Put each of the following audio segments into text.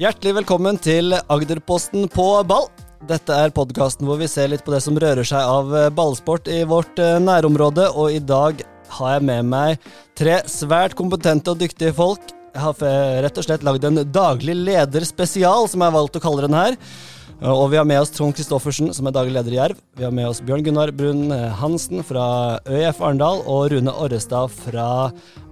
Hjertelig velkommen til Agderposten på ball. Dette er podkasten hvor vi ser litt på det som rører seg av eh, ballsport i vårt eh, nærområde, og i dag har jeg med meg tre svært kompetente og dyktige folk. Jeg har rett og slett lagd en daglig leder spesial, som jeg har valgt å kalle den her. Og vi har med oss Trond Christoffersen, som er daglig leder i Jerv. Vi har med oss Bjørn Gunnar Brun Hansen fra ØIF Arendal, og Rune Orrestad fra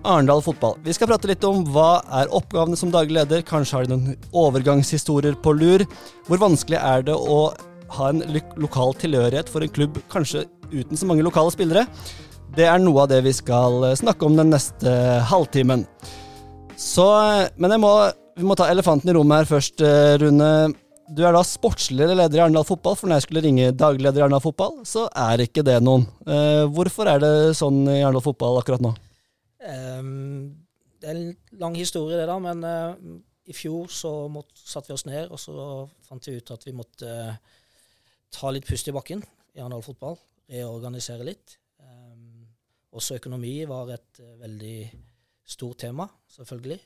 Arendal fotball. Vi skal prate litt om hva er oppgavene som daglig leder. Kanskje har de noen overgangshistorier på lur. Hvor vanskelig er det å ha en lokal tilhørighet for en klubb kanskje uten så mange lokale spillere? Det er noe av det vi skal snakke om den neste halvtimen. Så, men må, vi må ta elefanten i rommet her først, Rune. Du er da sportslig leder i Arendal fotball, for når jeg skulle ringe daglig leder i Arendal fotball, så er ikke det noen. Eh, hvorfor er det sånn i Arendal fotball akkurat nå? Um, det er en lang historie, det, da. Men uh, i fjor så måtte, satte vi oss ned, og så fant vi ut at vi måtte uh, ta litt pust i bakken i Arendal fotball. Reorganisere litt. Um, også økonomi var et uh, veldig stort tema, selvfølgelig.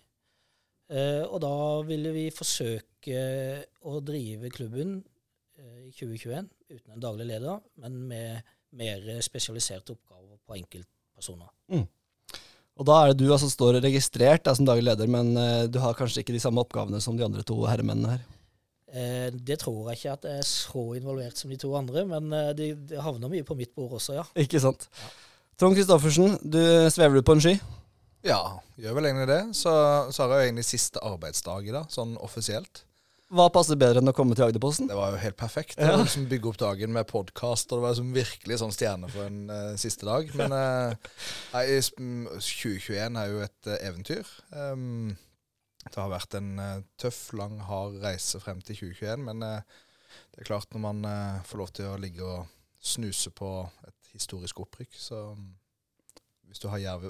Eh, og da ville vi forsøke å drive klubben eh, i 2021 uten en daglig leder, men med mer spesialiserte oppgaver på enkeltpersoner. Mm. Og da er det du som står registrert som daglig leder, men uh, du har kanskje ikke de samme oppgavene som de andre to herremennene her? Eh, det tror jeg ikke at jeg er så involvert som de to andre, men uh, det de havner mye på mitt bord også, ja. Ikke sant. Ja. Trond Christoffersen, du svever du på en sky? Ja, gjør vel egentlig det. Så, så har jeg jo egentlig siste arbeidsdag i dag, sånn offisielt. Hva passer bedre enn å komme til Agderposten? Det var jo helt perfekt. Det var liksom bygge opp dagen med podkast, og det var liksom virkelig sånn stjerne for en uh, siste dag. Men uh, nei, 2021 er jo et uh, eventyr. Um, det har vært en tøff, lang, hard reise frem til 2021. Men det er klart, når man får lov til å ligge og snuse på et historisk opprykk, så um, hvis du har jerv,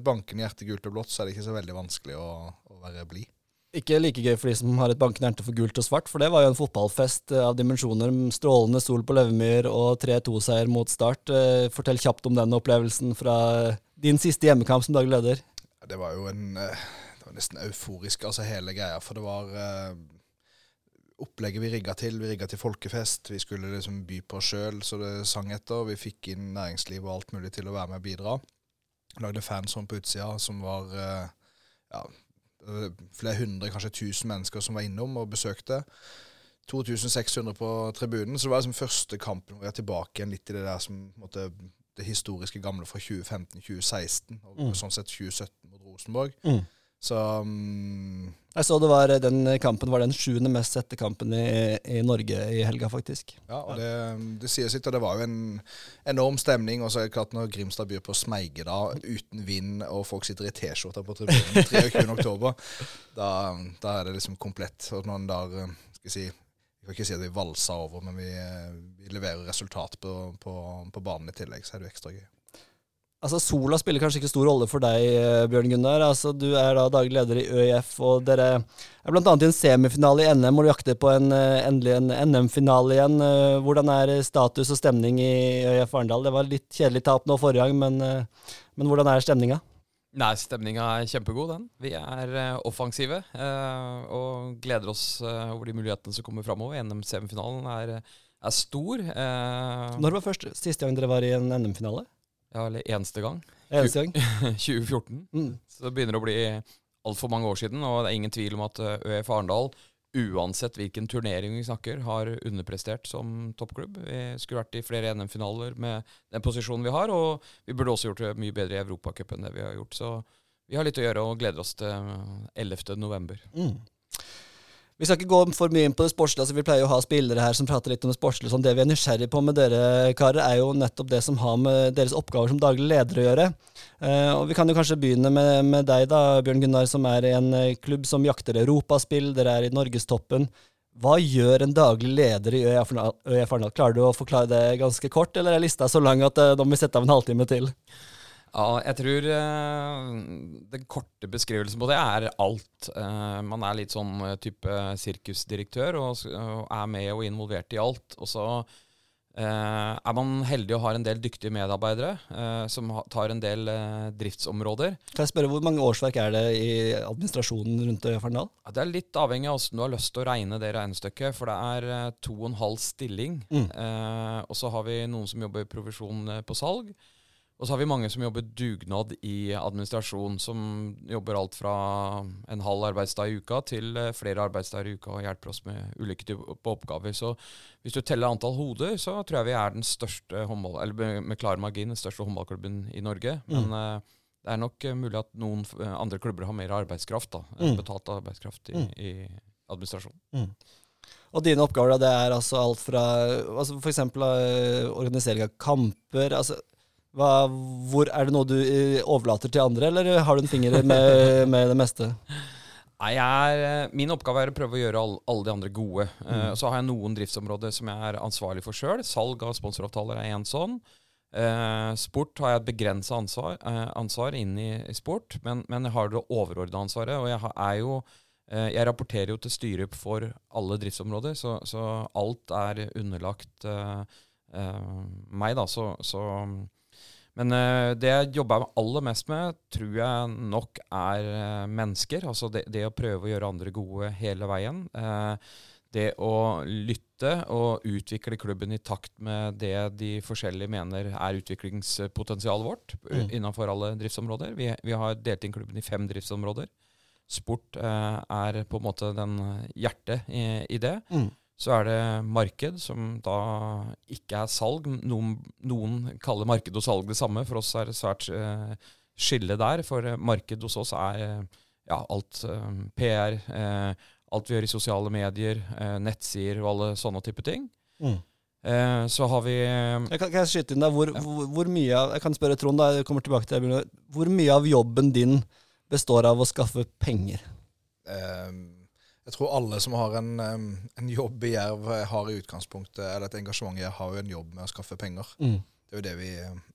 bankende hjerte gult og blått, så er det ikke så veldig vanskelig å, å være blid. Ikke like gøy for de som har et bankende hjerte for gult og svart, for det var jo en fotballfest eh, av dimensjoner. Strålende sol på Løvemyr og 3-2-seier mot Start. Eh, fortell kjapt om den opplevelsen fra din siste hjemmekamp som daglig leder. Det var jo en eh, Det var nesten euforisk, altså hele greia. For det var opplegget vi rigga til. Vi rigga til folkefest. Vi skulle liksom by på oss sjøl, så det sang etter. Vi fikk inn næringsliv og alt mulig til å være med og bidra lagde fansom på utsida som var eh, ja, flere hundre, kanskje tusen mennesker som var innom og besøkte. 2600 på tribunen. Så det var liksom første kampen hvor jeg er tilbake igjen litt i det der som måtte, det historiske gamle fra 2015-2016, og mm. sånn sett 2017 mot Rosenborg. Mm. Så um, Jeg så det var den kampen var den sjuende mest sette kampen i, i, Norge i helga, faktisk. Ja, og det, det, sier sitt. Og det var jo en enorm stemning. Og så er det klart når Grimstad byr på Smeige da, uten vind, og folk sitter i T-skjorter på tribunen 23.10, da, da er det liksom komplett. Og når en der skal jeg si jeg kan ikke si at vi valser over, men vi, vi leverer resultat på, på, på banen i tillegg, så er det jo ekstra gøy. Altså, Sola spiller kanskje ikke stor rolle for deg, eh, Bjørn Gunnar. Altså, du er da daglig leder i ØIF, og dere er bl.a. i en semifinale i NM, og du jakter på en, eh, endelig en NM-finale igjen. Eh, hvordan er status og stemning i ØIF Arendal? Det var litt kjedelig tap nå forrige gang, men, men hvordan er stemninga? Nei, stemninga er kjempegod, den. Vi er offensive og gleder oss over de mulighetene som kommer framover. NM-semifinalen er, er, stor. Når var først siste gang dere var i en NM-finale? Ja, eller eneste gang. Eneste gang. 2014. Mm. Så det begynner å bli altfor mange år siden, og det er ingen tvil om at eh, ØF Arendal, uansett hvilken turnering vi snakker, har underprestert som toppklubb. Vi skulle vært i flere NM-finaler med den posisjonen vi har, og vi burde også gjort det mye bedre i Europacupen enn det vi har gjort. Så vi har litt å gjøre og gleder oss til 11.11. Mm. Vi skal ikke gå for mye inn på det sportslige. altså Vi pleier å ha spillere her som prater litt om det sportslige. Sånn. Det vi er nysgjerrig på med dere karer, er jo nettopp det som har med deres oppgaver som daglig ledere å gjøre. Uh, og Vi kan jo kanskje begynne med, med, deg, da, Bjørn Gunnar, som er i en eh, klubb som jakter europaspill. Dere er i norgestoppen. Hva gjør en daglig leder i ØIF Arendal? Klarer du å forklare det ganske kort, eller er lista så lang at uh, da må vi sette av en halvtime til? Ja, jeg tror uh, den korte beskrivelsen på det er alt. Uh, man er litt sånn uh, type sirkusdirektør og, uh, er med og involvert i alt. Og så Eh, er man heldig og har en del dyktige medarbeidere eh, som tar en del eh, driftsområder Kan jeg spørre, Hvor mange årsverk er det i administrasjonen rundt Ferndal? Ja, Det er litt avhengig av hvordan du har lyst til å regne det regnestykket, for det er eh, to og en halv stilling. Mm. Eh, og så har vi noen som jobber i provisjon eh, på salg. Og så har vi mange som jobber dugnad i administrasjon, som jobber alt fra en halv arbeidsdag i uka til eh, flere arbeidsdager i uka og hjelper oss med ulike typer oppgaver. Så hvis du teller antall hoder, så tror jeg vi er den største håndball, eller med, klar margin den største håndballklubben i Norge. Men eh, det er nok eh, mulig at noen andre klubber har mer arbeidskraft, da, Mm. betalt arbeidskraft i, Mm. i administrasjon. Og dine oppgaver da, det er altså alt fra altså eh, organisering av kamper. altså hva, hvor Er det noe du eh, overlater til andre, eller har du en finger med, med det meste? Nei, er, eh, Min oppgave er å prøve å gjøre alle, alle de andre gode. Eh, Mm. Uh, så har jeg noen driftsområder som jeg er ansvarlig for sjøl. Salg av sponsoravtaler er én sånn. Uh, sport har jeg et begrensa ansvar, uh, ansvar inn i, i sport, men, men jeg har det overordna ansvaret. Og jeg har, er jo Jeg rapporterer jo til styret for alle driftsområder, så, så alt er underlagt meg, da. Så, så men eh, det jeg jobber aller mest med, tror jeg nok er eh, mennesker. Altså det, det å prøve å gjøre andre gode hele veien. Eh, det å lytte og utvikle klubben i takt med det de forskjellige mener er utviklingspotensialet vårt Mm. innenfor alle driftsområder. Vi, vi har delt inn klubben i fem driftsområder. Sport er på en måte den hjertet i, i det. Mm. Så er det marked, som da ikke er salg. Noen, noen kaller marked og salg det samme. For oss er det svært eh, skille der. For eh, marked hos oss er eh, ja, alt eh, PR, eh, alt vi gjør i sosiale medier, nettsider og alle sånne type ting. Mm. Eh, så har vi Jeg kan, kan jeg skyte inn der? hvor, Ja. hvor, hvor mye av, Jeg kan spørre Trond, da, jeg kommer tilbake til det. Hvor mye av jobben din består av å skaffe penger? Ehm, jeg tror alle som har en, en jobb i Jerv, eh, har i utgangspunktet, eller et engasjement i Jerv, har jo en jobb med å skaffe penger. Mm. Det er jo det vi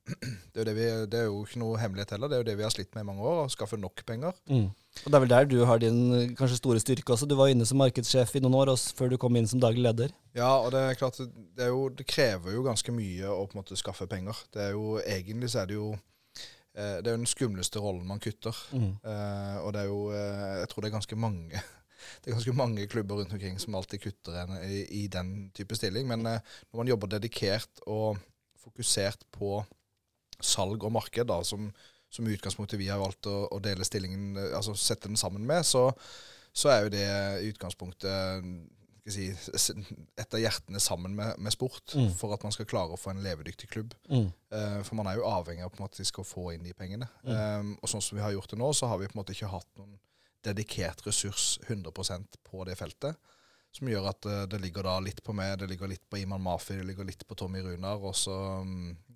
det er jo, det vi, det er jo ikke noe hemmelighet heller. Det er jo det vi har slitt med i mange år, å skaffe nok penger. Mm. Og Det er vel der du har din eh, kanskje store styrke også. Du var inne som markedssjef i noen år også, før du kom inn som daglig leder. Ja, og det er klart, det, er jo, det krever jo ganske mye å på en måte skaffe penger. Det er jo, Egentlig så er det jo eh, det er jo den skumleste rollen man kutter. Mm. Eh, og det er jo Jeg tror det er ganske mange det er ganske mange klubber rundt omkring som alltid kutter en i, i den type stilling. Men eh, når man jobber dedikert og fokusert på salg og marked, da, som, som i utgangspunktet vi har valgt å, å dele stillingen, eh, altså sette den sammen med, så, så er jo det i utgangspunktet si, av hjertene sammen med, med sport, Mm. for at man skal klare å få en levedyktig klubb. Mm. Uh, For man er jo avhengig av på en måte å få inn de pengene. Mm. Um, og sånn som vi har gjort det nå, så har vi på en måte ikke hatt noen dedikert ressurs 100% på det feltet. Som gjør at eh, det ligger da litt på meg, det ligger litt på Iman Mafi, det ligger litt på Tommy Runar. Og så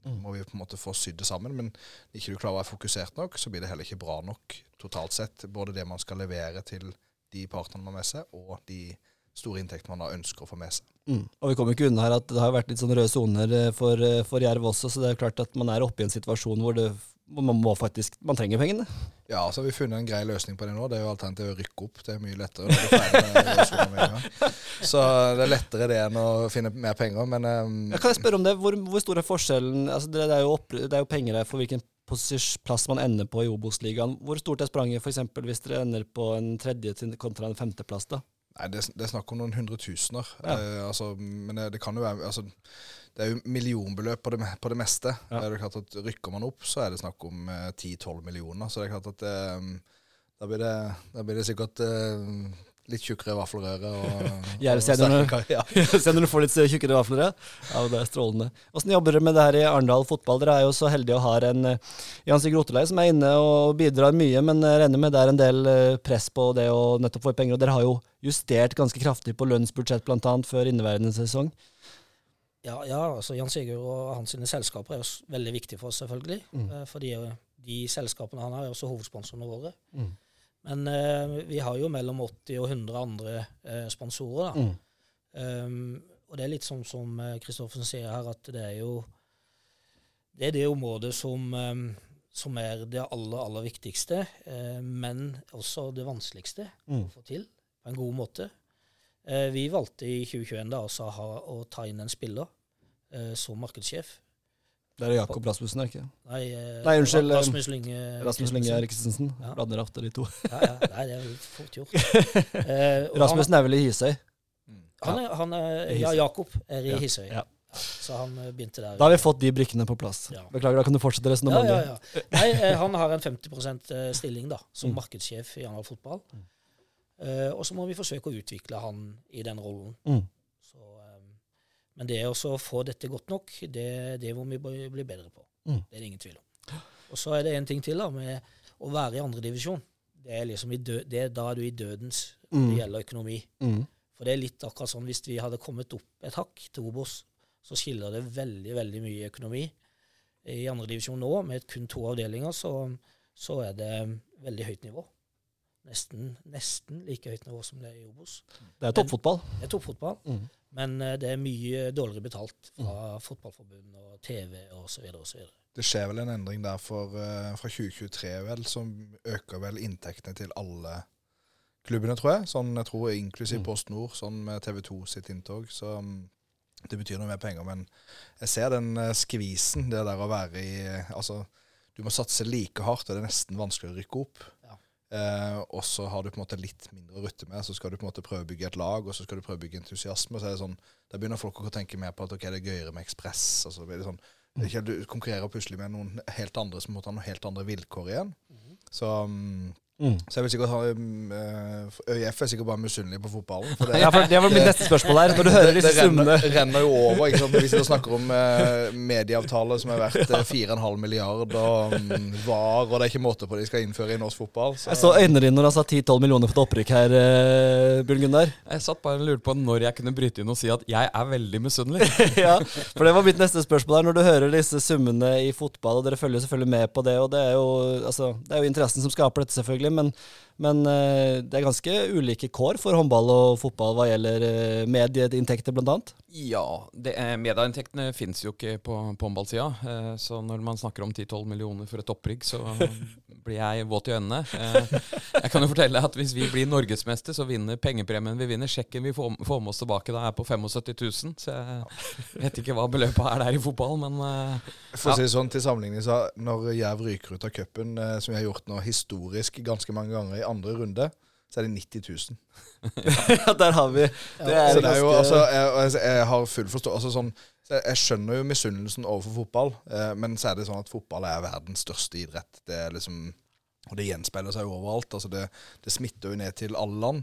Mm. må vi på en måte få sydd det sammen. Men ikke du klarer å være fokusert nok, så blir det heller ikke bra nok totalt sett. Både det man skal levere til de partnerne man har med seg, og de store inntekter man da ønsker å få med seg. Mm. Og vi kommer ikke unna her at det har vært litt sånn røde soner eh, for, eh, for Jerv også, så det er klart at man er oppe i en situasjon hvor, det, hvor man må faktisk Man trenger pengene. Ja, så har vi funnet en grei løsning på det nå. Det er jo alternativet å rykke opp. Det er mye lettere er. Så det er lettere det enn å finne mer penger, men um, Ja, kan jeg spørre om det? Hvor, hvor stor er forskjellen? Altså, det, er jo opp, det er jo penger her for hvilken plass man ender på i Obos-ligaen. Hvor stort er spranget eksempel hvis dere ender på en tredje kontra en femteplass? da? Nei, det, det er snakk om noen hundretusener. Ja. Eh, altså, men det, det kan jo være altså, Det er jo millionbeløp på det, på det meste. Ja. Det er klart at Rykker man opp, så er det snakk om eh, 10-12 millioner. Så det er klart at eh, da, blir det, da blir det sikkert eh, litt tjukkere vaffelrøre. Og, kar- Ja. Se når du får litt tjukkere vaffelrøre. ja. Det er strålende. Åssen jobber dere med det her i Arendal fotball? Dere er jo så heldige å ha en eh, Jan Sigurd Rotelei som er inne og bidrar mye, men jeg regner med det er en del eh, press på det å nettopp få penger. Og dere har jo justert ganske kraftig på lønnsbudsjett bl.a. før inneværende sesong. Ja, ja altså Jan Sigurd og hans sine selskaper er jo veldig viktige for oss, selvfølgelig. Mm. Eh, For de, de selskapene han har, er også hovedsponsorene våre. Mm. Men eh, vi har jo mellom 80 og 100 andre eh, sponsorer. da. Mm. Um, og det er litt sånn som eh, Kristoffersen sier her, at det er jo det er det området som, um, som er det aller, aller viktigste, eh, men også det vanskeligste Mm. å få til på en god måte. Eh, vi valgte i 2021 da, altså, å ta inn en spiller eh, som markedssjef. Det er Jakob Rasmussen, er det ikke? Nei, eh, Nei, unnskyld, eh, Rasmus Lynge Rasmus Lenge Christensen. Ja. Blander ofte de to. Ja, ja, nei, det er litt fort gjort. Eh, Rasmussen er vel i Hisøy. Han, han, er, han er, ja, Jakob er i Ja, Hisøy. ja. Så han eh, begynte der. Da har vi fått de brikkene på plass. Ja. Beklager, da kan du fortsette resonnementet. ja, ja. ja. Nei, eh, han har en 50% stilling da, som Mm. markedssjef i Arendal Fotball. Uh, og så må vi forsøke å utvikle han i den rollen. Mm. Men det å få dette godt nok, det, det må vi bli bedre på. Mm. Det er det ingen tvil om. Og så er det en ting til da, med å være i andredivisjon. Det er liksom det, Da er du i dødens når Mm. det gjelder økonomi. Mm. For det er litt akkurat sånn hvis vi hadde kommet opp et hakk til Obos, så skiller det veldig, veldig mye økonomi. I andredivisjon nå, med kun to avdelinger, så, så er det veldig høyt nivå. Nesten, nesten like høyt nivå som det er i Obos. Det er toppfotball. Det er toppfotball, Mm. Men eh, det er mye dårligere betalt fra fotballforbund og TV osv. osv. Det skjer vel en endring der for, eh, fra 2023 vel, som øker vel inntektene til alle klubbene, tror jeg. Sånn, jeg tror inklusiv Mm. Post Nord, sånn med TV 2 sitt inntog. Så mm, det betyr noe mer penger. Men jeg ser den eh, skvisen, det der å være i Altså, du må satse like hardt, og det er nesten vanskelig å rykke opp. Eh, og så har du på en måte litt mindre å rutte med, så skal du på en måte prøve å bygge et lag, og så skal du prøve å bygge entusiasme. Så er det sånn, Da begynner folk å tenke mer på at ok, det er gøyere med Ekspress. og så blir det sånn, Du konkurrerer plutselig med noen helt andre som måtte ha noen helt andre vilkår igjen. Så, mm, Mm. så jeg vil sikkert ha mm, eh, ØIF er sikkert bare misunnelig på fotballen. For det, Ja, for det var mitt neste spørsmål her. Når du hører det, summene det renner, renner jo over. ikke sant? Vi sitter og snakker om eh, medieavtaler som er verdt eh, 4,5 milliard, og um, VAR, og det er ikke måte på det de skal innføre i norsk fotball. Jeg så øynene dine når han sa 10-12 millioner for et opprykk her, eh, Bjørn Gunnar. Jeg satt bare og lurte på når jeg kunne bryte inn og si at jeg er veldig misunnelig. ja, for det var mitt neste spørsmål her. Når du hører disse summene i fotball, og dere følger selvfølgelig med på det, og det er jo, altså, det er jo interessen som skaper dette, selvfølgelig, men, men eh, det er ganske ulike kår for håndball og fotball hva gjelder eh, medieinntekter, annet. Ja, det, eh, medieinntektene fins jo ikke på, på håndballsida. Så når man snakker om 10-12 millioner for et opprygg så blir jeg våt i øynene. Jeg kan jo fortelle at hvis vi blir norgesmester, så vinner pengepremien vi vinner. Sjekken vi får, får med oss tilbake da er på 75 000. Så jeg vet ikke hva beløpet er der i fotball, men eh, For å si det sånn, til sammenligning, så når Jerv ryker ut av cupen, som vi har gjort nå historisk ganske mange ganger i andre runde, så er det 90 000. ja, der har vi Det er så det er jo, altså, jeg, jeg, har full forståelse altså, sånn, jeg, skjønner jo misunnelsen overfor fotball, eh, men så er det sånn at fotball er verdens største idrett. Det er liksom og det gjenspeiler seg jo overalt. altså Det, det smitter jo ned til alle land.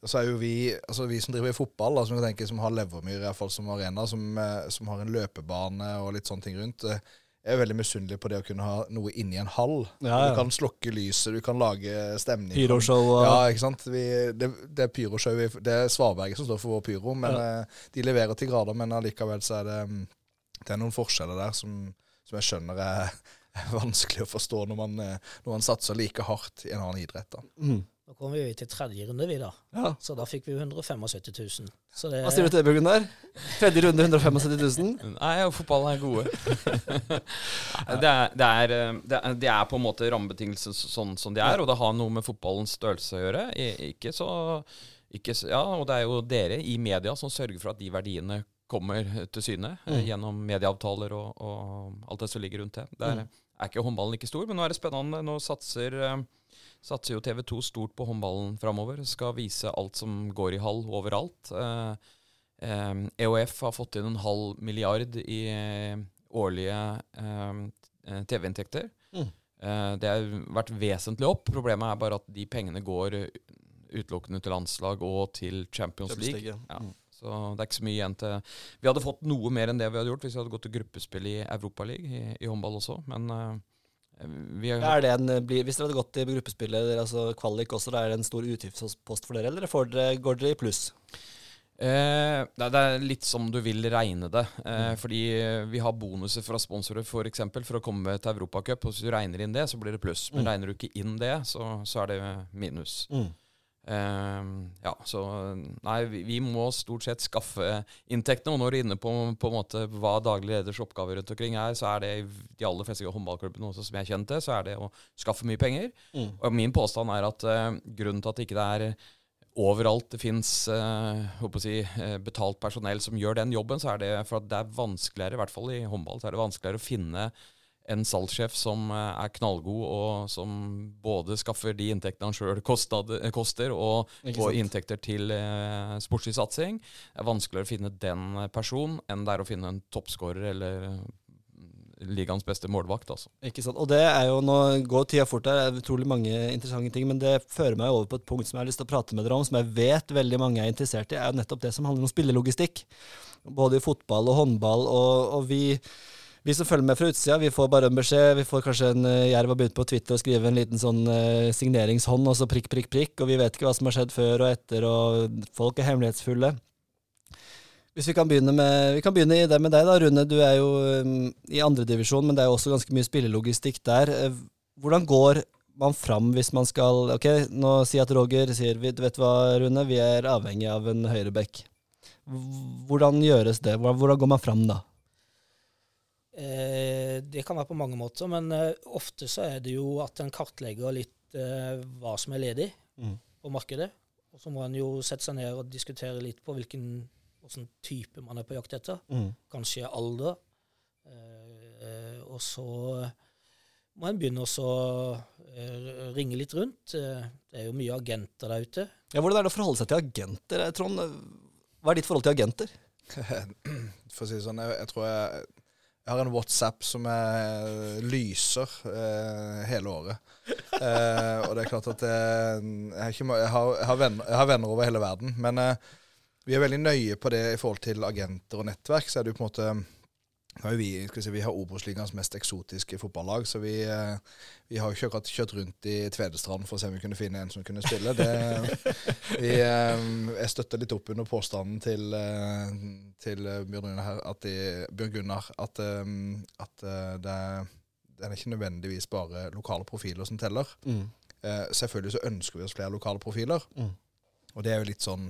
Og så er jo vi altså vi som driver i fotball, altså, som, tenker, som har Levermyr i hvert fall som arena, som, eh, som har en løpebane og litt sånne ting rundt, eh, jeg er veldig misunnelig på det å kunne ha noe inni en hall. Ja, ja. Du kan slokke lyset, du kan lage stemning. Pyroshow og Ja, ikke sant? Vi, det, det er pyroshow. Det er Svarberget som står for vår pyro, men ja. de leverer til grader. Men allikevel så er det, mm, det er noen forskjeller der som, som jeg skjønner er, er vanskelig å forstå når man, eh, når man satser like hardt i en annen idrett. da. mm. Nå kom vi jo til tredje runde, vi da. ja. Så da fikk vi jo 175 000. Så det, Hva sier du til det, Bjørn Gunnar? Tredje runde 175 000? Nei, fotball fotballen er gode. Det, er, det, er, eh, det, er, det er på en måte rammebetingelser sånn som de er, og det har noe med fotballens størrelse å gjøre. Ikke så, ikke så Ja, og det er jo dere i media som sørger for at de verdiene kommer til syne eh, Mm. gjennom medieavtaler og, og alt det som ligger rundt det. Der Mm. er ikke håndballen like stor, men nå er det spennende. Nå satser, eh, satser jo TV 2 stort på håndballen framover. Skal vise alt som går i hall overalt. Eh, eh, EOF har fått inn en halv milliard i eh, årlige TV-inntekter. Mm. Eh, det har vært vesentlig opp. Problemet er bare at de pengene går utelukkende til landslag og til Champions League. Ja. Mm. Så det er ikke så mye igjen til Vi hadde fått noe mer enn det vi hadde gjort hvis vi hadde gått til gruppespill i Europaligaen, i, i håndball også, men en, eh, hvis dere hadde gått i gruppespillet, altså kvalik også, da er det en stor utgiftspost for dere, eller får dere, går dere i pluss? Eh, det, er- litt som du vil regne det. Eh, Fordi eh, vi har bonuser fra sponsorer for, eksempel, for å komme til Europacup. Hvis du regner inn det, så blir det pluss. Men Mm. regner du ikke inn det, så, så er det minus. Eh, ja, så Nei, vi, vi må stort sett skaffe inntektene. Og når du er inne på, på en måte hva daglig leders oppgaver rundt omkring er, så er det i de aller fleste håndballklubbene også som jeg kjenner til, så er det å skaffe mye penger. Mm. Og min påstand er at uh, grunnen til at ikke det er overalt det fins uh, si, eh, betalt personell som gjør den jobben, så er det for at det er vanskeligere, i hvert fall i håndball, så er det vanskeligere å finne en salgssjef som eh, er knallgod, og som både skaffer de inntektene han sjøl koster, og får inntekter til eh, sportslig satsing. Det er vanskeligere å finne den personen enn det er å finne en toppskårer eller mm, ligaens beste målvakt. altså. Ikke sant. Og det er jo, Nå går tida fort her, det er utrolig mange interessante ting, men det fører meg over på et punkt som jeg har lyst til å prate med dere om, som jeg vet veldig mange er interessert i, er jo nettopp det som handler om spillelogistikk. Både i fotball og håndball. og, og vi vi som følger med fra utsida, vi får bare en beskjed. Vi får kanskje en uh, Jerv har begynt på Twitter og skrive en liten sånn uh, signeringshånd, og så prikk, prikk, prikk. Og vi vet ikke hva som har skjedd før og etter, og folk er hemmelighetsfulle. Hvis Vi kan begynne med, vi kan begynne i det med deg, da, Rune. Du er jo um, i andredivisjon, men det er jo også ganske mye spillelogistikk der. Uh, hvordan går man fram hvis man skal Ok, nå sier at Roger sier du vet hva, Rune, vi er avhengig av en høyreback. Hvordan gjøres det? Hvordan går man fram da? Eh, det kan være på mange måter, men eh, ofte så er det jo at en kartlegger litt eh, hva som er ledig mm. på markedet. Og så må en jo sette seg ned og diskutere litt på hvilken type man er på jakt etter. Mm. Kanskje alder. Eh, og så må en begynne å ringe litt rundt. Det er jo mye agenter der ute. Ja, Hvordan er det å forholde seg til agenter, Trond? Hva er ditt forhold til agenter? For å si det sånn, jeg, jeg tror jeg jeg har en WhatsApp som er, lyser eh, hele året. Eh, og det er klart at jeg, jeg, har, jeg, har, har venner, jeg, har, venner, over hele verden. Men eh, vi er veldig nøye på det i forhold til agenter og nettverk. Så er det jo på en måte vi, si, vi har Obos-ligaens mest eksotiske fotballag, så vi, eh, vi har ikke akkurat kjørt rundt i Tvedestrand for å se om vi kunne finne en som kunne spille. Det, vi, eh, jeg støtter litt opp under påstanden til, eh, til Bjørn Gunnar her, at, de, Gunnar, at, at det, det, er ikke nødvendigvis bare lokale profiler som teller. Mm. Selvfølgelig så ønsker vi oss flere lokale profiler, mm. og det er jo litt sånn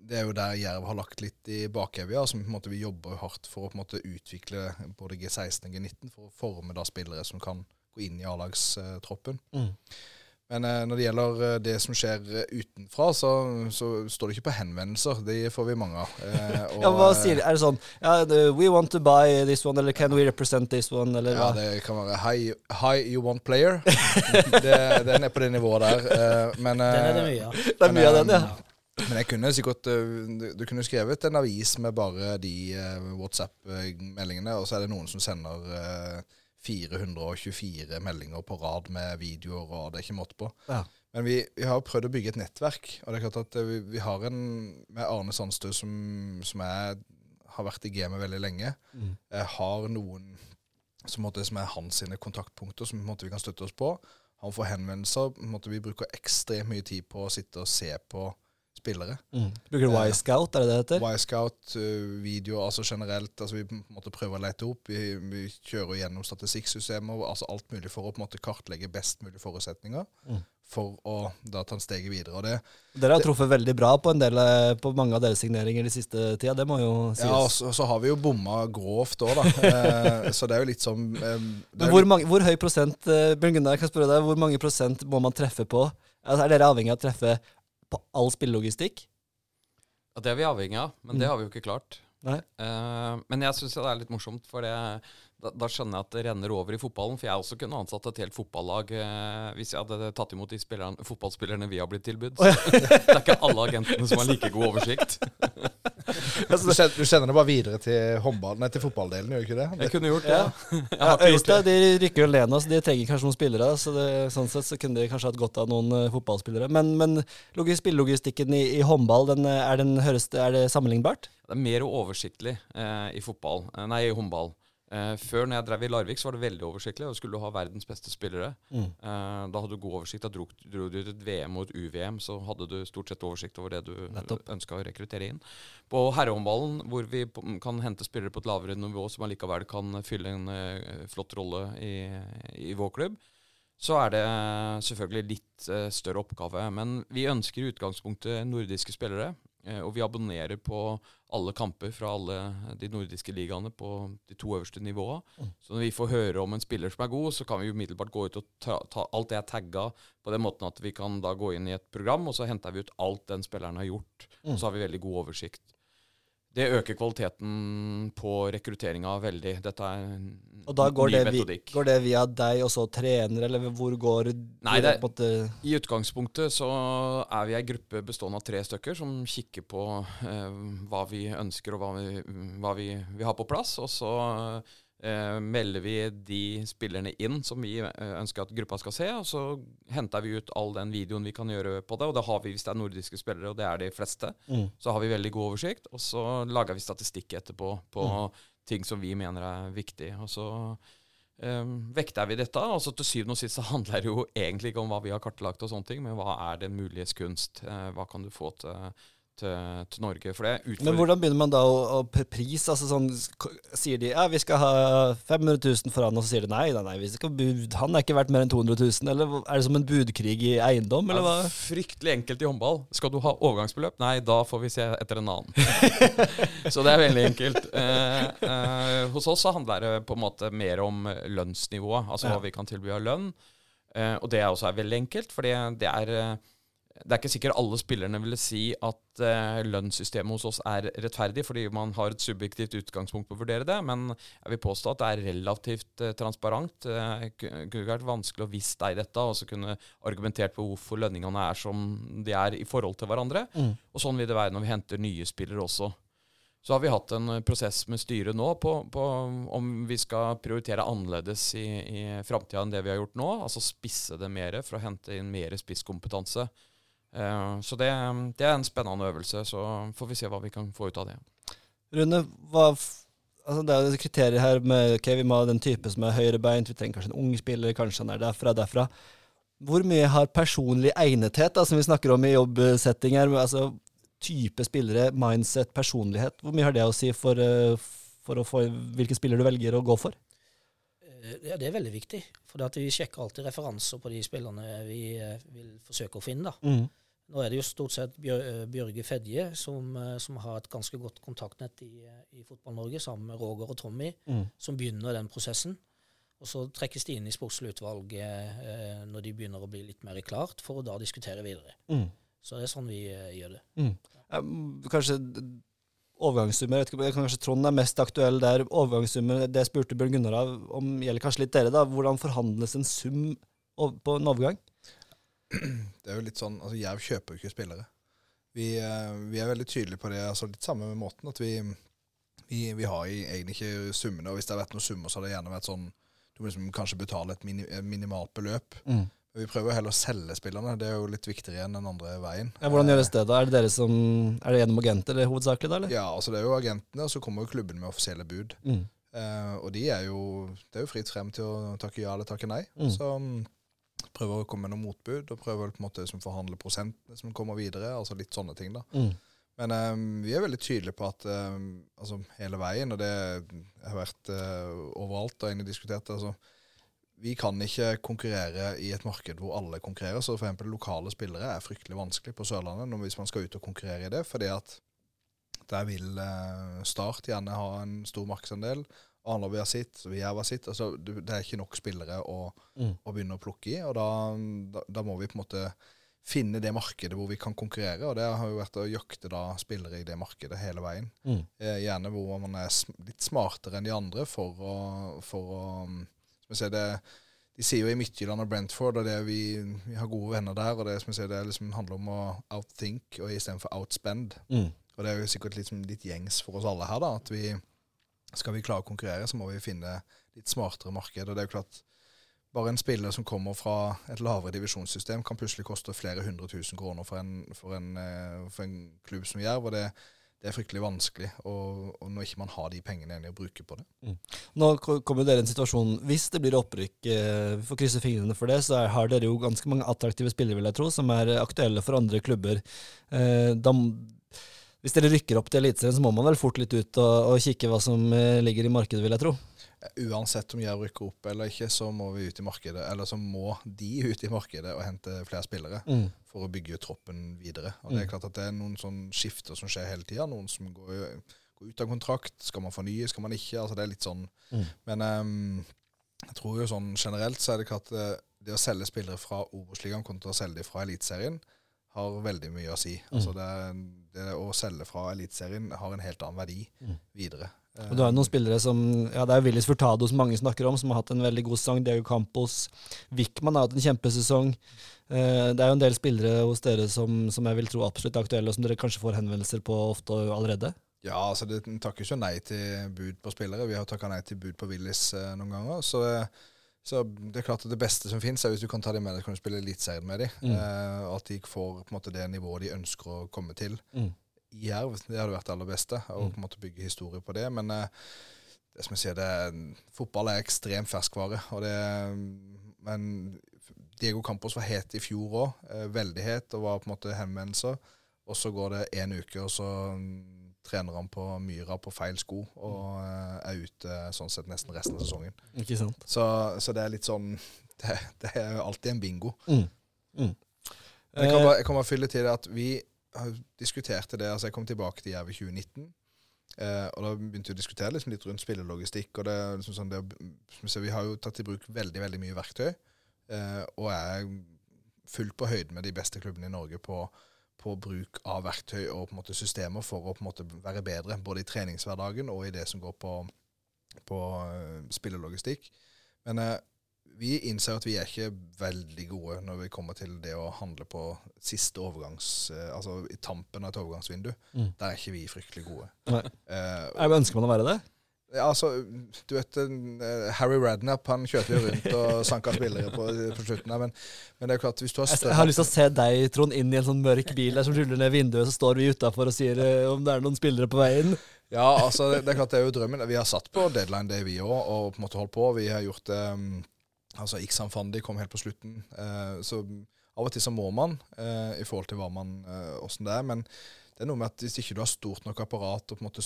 det er jo der Jerv har lagt litt i bakevja. som på en måte Vi jobber hardt for å på en måte utvikle både G16 og G19 for å forme da spillere som kan gå inn i A-lagstroppen. Mm. Men eh, når det gjelder eh, det som skjer eh, utenfra, så, så, står det ikke på henvendelser. De får vi mange av. Eh, og, ja, hva sier de? Er det sånn ja, We want to buy this one, eller can we represent this one? Eller ja, hva? det kan være Hi, hi you want player? det, den er på det nivået der. Eh, men, den er det mye av. Det er mye av den, ja. Men jeg kunne sikkert eh, Du kunne skrevet en avis med bare de eh, WhatsApp-meldingene, og så er det noen som sender 424 eh, meldinger på rad med videoer, og det er ikke måte på. Ja. Men vi, vi, har prøvd å bygge et nettverk, og det er klart at vi, vi har en med Arne Sandstø som, som jeg har vært i gamet veldig lenge. Mm. har noen som, måtte, som, er hans sine kontaktpunkter som måtte, vi kan støtte oss på. Han får henvendelser. Måtte, vi bruker ekstremt mye tid på å sitte og se på spillere. Mm. Bruker du Y-Scout, er det det heter? Y-Scout, uh, video, altså generelt. altså Vi på en måte prøver å lete opp. Vi, vi kjører gjennom statistikksystemer, altså alt mulig for å på en måte kartlegge best mulig forutsetninger. Mm. For å da ta en steget videre. Og det, Dere har truffet veldig bra på, en del, eh, på mange av deres signeringer de siste tida, det må jo sies. Ja, og så, så har vi jo bomma grovt òg, da. eh, så det er jo litt som eh, hvor, mange, hvor, høy prosent eh, Bjørn Gunnar, jeg kan spørre deg, hvor mange prosent må man treffe på? Altså, er dere avhengig av å treffe på all spillelogistikk? Ja, det er vi avhengig av, men mm. det har vi jo ikke klart. Uh, men jeg syns det er litt morsomt, for det, da, da, skjønner jeg at det renner over i fotballen. For jeg også kunne ansatt et helt fotballag uh, hvis jeg hadde tatt imot de fotballspillerne vi har blitt tilbudt. Ja. det er ikke alle agentene som har like god oversikt. altså, du, sender, du, sender, det bare videre til, håndball, nei, til fotballdelen, gjør du ikke det? Jeg kunne gjort det. Ja. ja det. de rykker jo alene, så de trenger kanskje noen spillere. Så det, sånn sett så kunne de kanskje hatt godt av noen uh, fotballspillere. Men, men spillelogistikken i, i håndball, den, er, den, høres, er det sammenlignbart? Det er mer oversiktlig uh, i fotball, uh, nei, i håndball. Eh, før når jeg drev i Larvik, så var det veldig oversiktlig. Da skulle du ha verdens beste spillere. Mm. Eh, da hadde du god oversikt. Da dro, dro du ut et VM og et UVM, så hadde du stort sett oversikt over det du ønska å rekruttere inn. På herrehåndballen, hvor vi kan hente spillere på et lavere nivå som allikevel kan fylle en uh, flott rolle i, i, vår klubb, så er det selvfølgelig litt uh, større oppgave. Men vi ønsker i utgangspunktet nordiske spillere. uh, og vi abonnerer på alle kamper fra alle de nordiske ligaene på de to øverste nivåene. Mm. Så når vi får høre om en spiller som er god, så kan vi umiddelbart gå ut og ta, ta alt det er tagga på den måten at vi kan da gå inn i et program, og så henter vi ut alt den spilleren har gjort. Mm. Og så har vi veldig god oversikt. Det øker kvaliteten på rekrutteringa veldig. Dette er Og da går ny det, metodikk. går det via deg og så trener, eller hvor går Nei, det- på I utgangspunktet så er vi ei gruppe bestående av tre stykker som kikker på eh, hva vi ønsker og hva vi, hva vi vi har på plass. Og så eh, melder vi de spillerne inn som vi eh, ønsker at gruppa skal se. Og så henter vi ut all den videoen vi kan gjøre på det. Og det har vi hvis det er nordiske spillere, og det er de fleste. Mm. Så har vi veldig god oversikt. Og så lager vi statistikk etterpå på ting som vi mener er viktig. Og så eh, vekter vi dette. Og så til syvende og sist så handler det jo egentlig ikke om hva vi har kartlagt, og sånne ting, men hva er det muliges kunst? Eh, hva kan du få til, til, til Norge? For det er Men hvordan begynner man da å, å pris? Altså sånn, sier de ja, vi skal ha 500 000 for han, og så sier de nei, nei, nei vi skal bud, han er ikke verdt mer enn 200 000. Eller er det som en budkrig i eiendom, eller hva? Er fryktelig enkelt i håndball. Skal du ha overgangsbeløp? Nei, da får vi se etter en annen. så det er veldig enkelt. Eh, eh, hos oss så handler det på en måte mer om lønnsnivået, altså Ja. hva vi kan tilby av lønn. Eh, og det er også er veldig enkelt, fordi det er eh, det er ikke sikkert alle spillerne ville si at eh, lønnssystemet hos oss er rettferdig, fordi man har et subjektivt utgangspunkt på å vurdere det, men jeg vil påstå at det er relativt eh, transparent. Eh, kunne vært vanskelig å visst deg dette, og så kunne argumentert på hvorfor lønningene er som de er i forhold til hverandre. Mm. Og sånn vil det være når vi henter nye spillere også. Så har vi hatt en eh, prosess med styret nå på, på om vi skal prioritere annerledes i, i framtida enn det vi har gjort nå. Altså spisse det mer for å hente inn mer spisskompetanse. Eh, så det, det er en spennende øvelse. Så får vi se hva vi kan få ut av det. Rune, hva altså det er kriterier her med ok, vi må ha den type som er høyrebeint, vi trenger kanskje en ung spiller, kanskje han er derfra, derfra. Hvor mye har personlig egnethet, da, som vi snakker om i jobbsetting her, altså type spillere, mindset, personlighet, hvor mye har det å si for, eh, for å få hvilke spiller du velger å gå for? Eh, Ja, det er veldig viktig. For at vi sjekker alltid referanser på de spillerne vi vil forsøke å finne. da. Mm. Nå er det jo stort sett eh, Bjørge Fedje som, eh, som har et ganske godt kontaktnett i, eh, i Fotball-Norge, sammen med Roger og Tommy, Mm. som begynner den prosessen. Og så trekkes de inn i sportslig utvalg eh, når de begynner å bli litt mer klart, for å da diskutere videre. Mm. Så det er sånn vi eh, gjør det. Mm. Mm, kanskje overgangssummer, ikke, kanskje Trond er mest aktuell der. Overgangssummer, det spurte Bjørn Gunnar av om, gjelder kanskje litt dere, da. Hvordan forhandles en sum på en overgang? Det er jo litt sånn, altså Jerv kjøper jo ikke spillere. Vi, eh, vi er veldig tydelige på det. altså Litt samme med måten at vi, vi, vi har i- egentlig ikke summene. Og hvis det har vært noen summer, så har det gjerne vært sånn Du må liksom kanskje betale et mini, minimalt beløp. Mm. Vi prøver heller å selge spillerne. Det er jo litt viktigere enn den andre veien. Ja, hvordan gjøres det, da? Er det dere som, er det gjennom agenter eller hovedsakelig, da? eller? Ja, altså det er jo agentene, og så kommer jo klubben med offisielle bud. Mm. Eh, og de er jo Det er jo fritt frem til å takke ja eller takke nei. Mm. Så mm, prøver å komme med noen motbud, og prøver på en måte liksom forhandle prosentene som kommer videre. Altså litt sånne ting, da. Mm. Men um, vi er veldig tydelige på at um, altså hele veien, og det har vært uh, overalt og egentlig diskutert, altså vi kan ikke konkurrere i et marked hvor alle konkurrerer. Så for lokale spillere er fryktelig vanskelig på Sørlandet når, hvis man skal ut og konkurrere i det. fordi at der vil eh, Start gjerne ha en stor markedsandel. Arendal vil ha sitt, vi har sitt. altså Det er ikke nok spillere å, Mm. å begynne å plukke i. Og da, da, da må vi på en måte finne det markedet hvor vi kan konkurrere. Og det har jo vært å jakte da spillere i det markedet hele veien. Mm. Eh, gjerne hvor man er litt smartere enn de andre for å, for å um, som jeg sier, det, De sier jo i Midtjylland og Brentford, og det vi, vi har gode venner der. og Det som jeg sier, det liksom handler om å outthink og istedenfor outspend. Mm. Og det er jo sikkert liksom litt gjengs for oss alle her, da, at vi skal vi klare å konkurrere, så må vi finne litt smartere marked. Og det er jo klart, bare en spiller som kommer fra et lavere divisjonssystem, kan plutselig koste flere hundre tusen kroner for en, for en, eh, for en klubb som Jerv. og det, det er fryktelig vanskelig og, og når ikke man har de pengene egentlig å bruke på det. Nå kommer dere i en situasjon Hvis det blir opprykk, eh, vi får krysse fingrene for det, så har dere jo ganske mange attraktive spillere, vil jeg tro, som er aktuelle for andre klubber. Eh, da, hvis dere rykker opp til Eliteserien, så må man vel fort litt ut og, og kikke hva som eh, ligger i markedet, vil jeg tro. uansett om Jerv rykker opp eller ikke, så må vi ut i markedet, eller så må de ut i markedet og hente flere spillere Mm. for å bygge troppen videre. Og Det er klart at det er noen sånne skifter som skjer hele tida. Noen som går, går ut av kontrakt. Skal man fornye, skal man ikke? altså Det er litt sånn. Mm. Men um, jeg tror jo sånn generelt så er det klart at eh, det å selge spillere fra Obos-ligaen kontra å selge dem fra Eliteserien har veldig mye å si. Mm. Altså det, det å selge fra Eliteserien har en helt annen verdi Mm. videre. Og du har jo noen spillere som Ja, det er Willis Furtado som mange snakker om, som har hatt en veldig god sesong. Diego Campos. Wickman har hatt en kjempesesong. Eh, Det er jo en del spillere hos dere som, som jeg vil tro absolutt er aktuelle, og som dere kanskje får henvendelser på ofte allerede. Ja, altså det takker ikke nei til bud på spillere. Vi har takka nei til bud på Willis eh, noen ganger. Så, så det er klart at det beste som finnes, er hvis du kan ta dem med deg, kan du spille Eliteserien med dem. Mm. Eh, at de får på en måte det nivået de ønsker å komme til. Mm. I Jerv, det hadde vært det aller beste. Å Mm. på en måte bygge historie på det. Men eh, det som jeg sier, det er, fotball er ekstremt ferskvare. Og det, men Diego Campos var het i fjor òg. Eh, veldig het, og var på en måte henvendelser. Og så går det én uke, og så trener han på Myra på feil sko og eh, er ute sånn sett nesten resten av sesongen. Ikke sant? Så, så det er litt sånn Det, det er alltid en bingo. Mm. Mm. Jeg kan Eh, bare, jeg kan bare fylle til det at vi diskuterte det altså Jeg kom tilbake til Jerv i 2019. Eh, og da begynte vi å diskutere liksom litt rundt spillelogistikk. og det, liksom sånn det, Vi har jo tatt i bruk veldig veldig mye verktøy. Eh, og er fullt på høyde med de beste klubbene i Norge på, på bruk av verktøy og på en måte systemer for å på en måte være bedre. Både i treningshverdagen og i det som går på, på eh, spillelogistikk. Men eh, vi innser at vi er ikke veldig gode når vi kommer til det å handle på siste overgangs... eh, altså i tampen av et overgangsvindu. Mm. Der er ikke vi fryktelig gode. Nei. Eh, Jeg ønsker man å være det? Ja, altså, du vet eh, Harry Radnap han kjørte jo rundt og sanka spillere på, på slutten men, men det er klart hvis du har større jeg har lyst til å se deg, Trond, inn i en sånn mørk bil der som ruller ned vinduet, så står vi utafor og sier eh, om det er noen spillere på veien. Ja, altså, det, det er klart det er jo drømmen. Vi har satt på deadline det, vi òg, og på en måte holdt på. Vi har gjort det um, Altså, Iksan Fandi kom helt på slutten. Uh, så av og til så må man, uh, i forhold til hva man åssen uh, det er. Men det er noe med at hvis ikke du har stort nok apparat og på en måte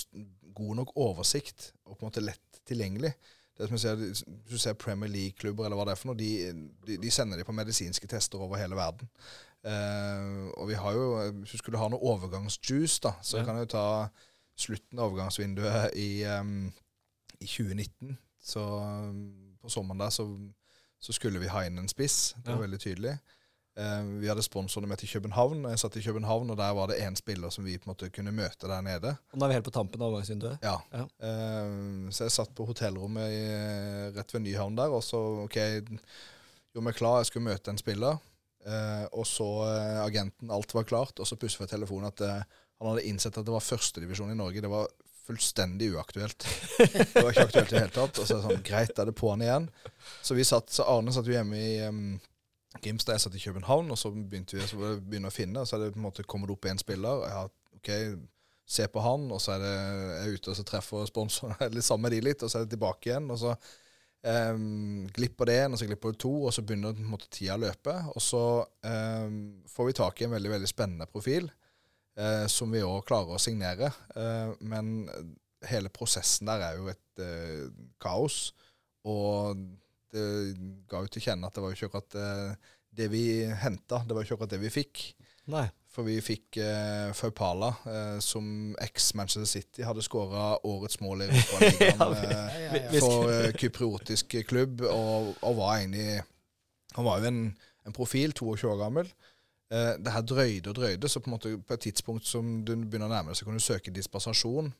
god nok oversikt, og på en måte lett tilgjengelig det som jeg ser, Hvis du ser Premier League-klubber eller hva det er for noe, de, de, de sender de på medisinske tester over hele verden. Uh, og vi har jo Hvis du skulle ha noe overgangsjuice, da, så Ja. kan jeg jo ta slutten av overgangsvinduet i, um, i 2019. Så um, på sommeren der så, så skulle vi ha inn en spiss. Det var Ja. veldig tydelig. Eh, vi hadde sponsorene med til København. Jeg satt i København, og der var det én spiller som vi på en måte kunne møte der nede. Og nå er vi helt på tampen av overgangsvinduet. Ja. Ja. Eh, så jeg satt på hotellrommet i, rett ved Nyhavn der, og så OK, gjorde meg klar, jeg skulle møte en spiller. Eh, og så eh, agenten, alt var klart, og så pusset jeg telefonen at eh, han hadde innsett at det var førstedivisjon i Norge. Det var fullstendig uaktuelt. Det var ikke aktuelt i det hele tatt. Og så er det sånn, greit, er det på'n igjen. Så vi satt, så Arne satt jo hjemme i Grimstad, jeg satt i København, og så begynte vi så begynte å finne. Og så er det på en måte kommet opp én spiller. og Jeg har, ok, Se på han, og så er det jeg er ute og så treffer sponsoren eller sammen med de litt, og så er det tilbake igjen. og så Um, glipper det én, og så glipper det to, og så begynner på en måte tida å løpe. Og så um, får vi tak i en veldig veldig spennende profil, uh, som vi òg klarer å signere. Uh, men hele prosessen der er jo et uh, kaos. Og det ga jo til kjenne at det var jo ikke akkurat eh, det vi henta, det var jo ikke akkurat det vi fikk. Nei. For vi fikk eh, Faupala, eh, som eks-Manchester City hadde skåra årets mål i Europaligaen. Eh, Ja, ja, ja. for eh, kypriotisk klubb, og, og var egentlig Han var jo en, en profil, 22 år gammel. Eh, det her drøyde og drøyde, så på, en måte på et tidspunkt som du begynner å nærme deg, så kan du søke dispensasjon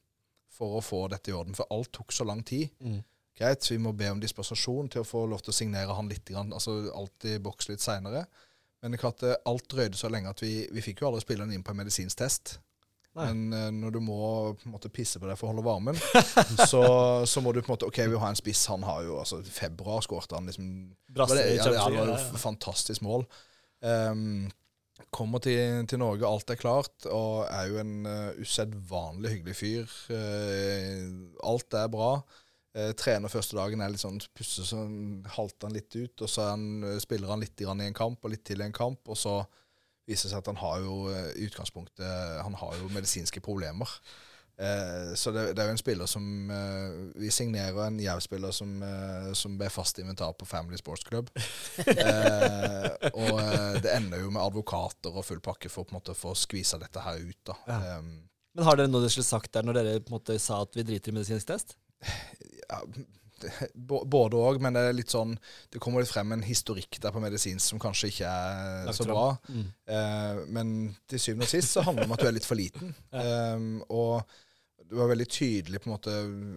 for å få dette i orden. For alt tok så lang tid. Mm. Greit, vi må be om dispensasjon til å få lov til å signere han litt, altså alltid boks litt seinere. Men det er klart, eh, alt drøyde så lenge at vi, vi fikk jo aldri spille han inn på en medisinsk test. Nei. Men eh, når du må på en måte pisse på deg for å holde varmen, så, så må du på en måte OK, vi har en spiss. Han har jo altså februar skåret han liksom Brasse det, ja, det, ja, det var jo fantastisk mål. Um, kommer til, til Norge, alt er klart, og er jo en uh, usedvanlig hyggelig fyr. Uh, alt er bra. Eh, trener første dagen er litt sånn pusser sånn, halter han litt ut, og så han, eh, spiller han litt grann i en kamp og litt til i en kamp, og så viser det seg at han har jo eh, i utgangspunktet Han har jo medisinske problemer. Eh, så det, det, er jo en spiller som eh, Vi signerer en Jerv-spiller som, eh, som ble fast inventar på Family Sports Club. Eh, og det ender jo med advokater og full pakke for på en måte å få skvisa dette her ut. da. Ja. Men har dere noe dere skulle sagt der når dere på en måte sa at vi driter i medisinsk test? Ja, både òg, men det er litt sånn Det kommer litt frem en historikk der på medisinsk som kanskje ikke er så bra. Mm. Eh, men til syvende og sist så handler det om at du er litt for liten. Um, og det var veldig tydelig på en måte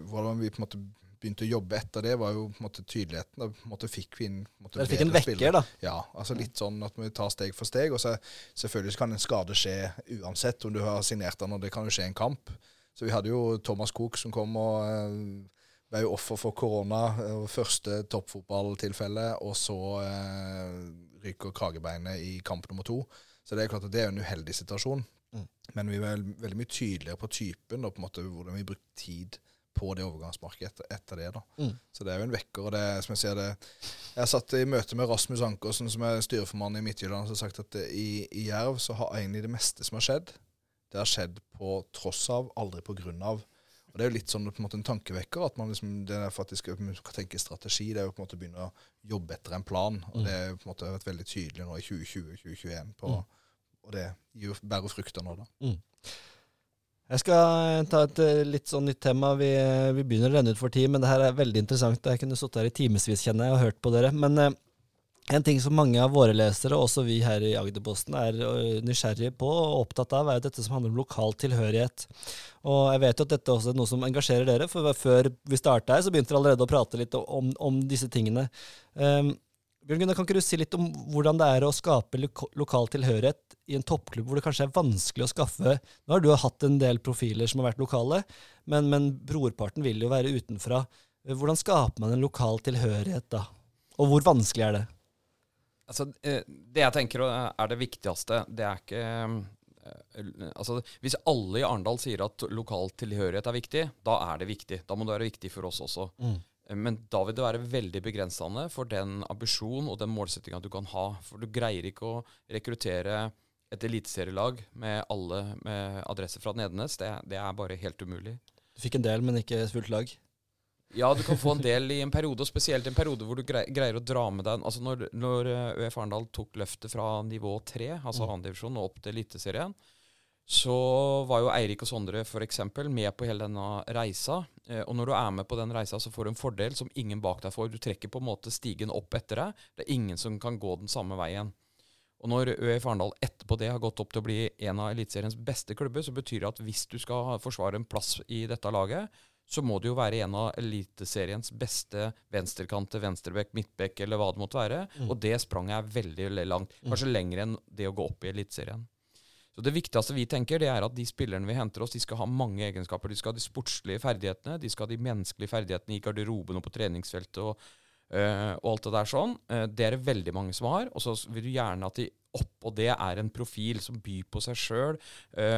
hvordan vi på en måte begynte å jobbe etter det, var jo på en måte tydeligheten. Da på en måte fikk vi inn på Dere fikk en vekker, spillere. da. Ja, altså litt sånn at vi tar steg for steg. Og så selvfølgelig så kan en skade skje uansett om du har signert den, og det kan jo skje en kamp. Så vi hadde jo Thomas Cook som kom og eh, ble jo offer for korona. eh, Første toppfotballtilfelle, og så eh, ryker kragebeinet i kamp nummer to. Så det er klart at det er en uheldig situasjon. Mm. Men vi var veldig mye tydeligere på typen og på en måte hvordan vi brukte tid på det overgangsmarkedet etter, etter det. da. Mm. Så det er jo en vekker. og det, som Jeg sier det, jeg satt i møte med Rasmus Ankersen, som er styreformann i Midtjylland, som har sagt at det, i, i Jerv så har egentlig det meste som har skjedd, det har skjedd på tross av, aldri på grunn av. Og Det er jo litt sånn på en måte en tankevekker. at man liksom, det er faktisk skal, tenke strategi. Det er jo på en måte å begynne å jobbe etter en plan. og Mm. Det er jo på en måte vært veldig tydelig nå i 2020-2021. på Mm. Og det gir jo bærer frukter nå, da. Jeg skal ta et eh, litt sånn nytt tema. Vi, eh, vi begynner å renne ut for tid, men det her er veldig interessant. Jeg kunne sittet her i timevis, kjenner jeg, og hørt på dere. Men eh, en ting som mange av våre lesere, og også vi her i Agderposten, er eh, nysgjerrige på og opptatt av, er jo dette som handler om lokal tilhørighet. Og jeg vet jo at dette også er noe som engasjerer dere, for før vi starta her, så begynte dere allerede å prate litt om, om disse tingene. Um, Bjørn Gunnar, kan ikke du si litt om hvordan det er å skape lo lokal tilhørighet i en toppklubb hvor det kanskje er vanskelig å skaffe Nå har du hatt en del profiler som har vært lokale, men, men brorparten vil jo være utenfra. Hvordan skaper man en lokal tilhørighet da? Og hvor vanskelig er det? Altså, eh, det jeg tenker er det viktigste, det er ikke eh, Altså, Hvis alle i Arendal sier at lokal tilhørighet er viktig, da er det viktig. Da må det være viktig for oss også. Mm. Eh, Men da vil det være veldig begrensende for den ambisjon og den målsettinga du kan ha. For du greier ikke å rekruttere et eliteserielag med alle med adresse fra Nedenes. Det, det er bare helt umulig. Du fikk en del, men ikke fullt lag. Ja, du kan få en del i en periode, og spesielt i en periode hvor du greier, å dra med deg Altså Når, når eh, ØF Arendal tok løftet fra nivå 3, altså Mm. andredivisjon, og opp til Eliteserien, så var jo Eirik og Sondre f.eks. med på hele denne reisa. Eh, og når du er med på den reisa, så får du en fordel som ingen bak deg får. Du trekker på en måte stigen opp etter deg. Det er ingen som kan gå den samme veien. Og når ØIF Arendal etterpå det har gått opp til å bli en av Eliteseriens beste klubber, så betyr det at hvis du skal forsvare en plass i dette laget, så må det jo være en av Eliteseriens beste venstrekanter, venstrebekk, midtbekk eller hva det måtte være. Mm. Og det spranget er veldig langt. Kanskje lenger enn det å gå opp i Eliteserien. Så Det viktigste vi tenker, det er at de spillerne vi henter oss, de skal ha mange egenskaper. De skal ha de sportslige ferdighetene, de skal ha de menneskelige ferdighetene i garderoben og på treningsfeltet og, Uh, og alt det der sånn. Uh, det er det veldig mange som har. Og så vil du gjerne at de oppå det er en profil som byr på seg sjøl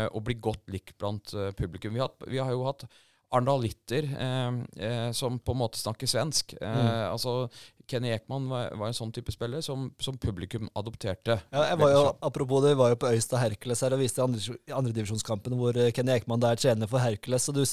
og blir godt likt blant publikum. Vi har, vi har jo hatt arendalitter eh, eh, som på en måte snakker svensk. Eh, Mm. Altså, Kenny Ekman var, var en sånn type spiller som, som publikum adopterte. Ja, jeg var jo, apropos det, vi var jo på Øystad Hercules her og viste andre- andredivisjonskampen hvor eh, Kenny Ekman der trener for Hercules, og du,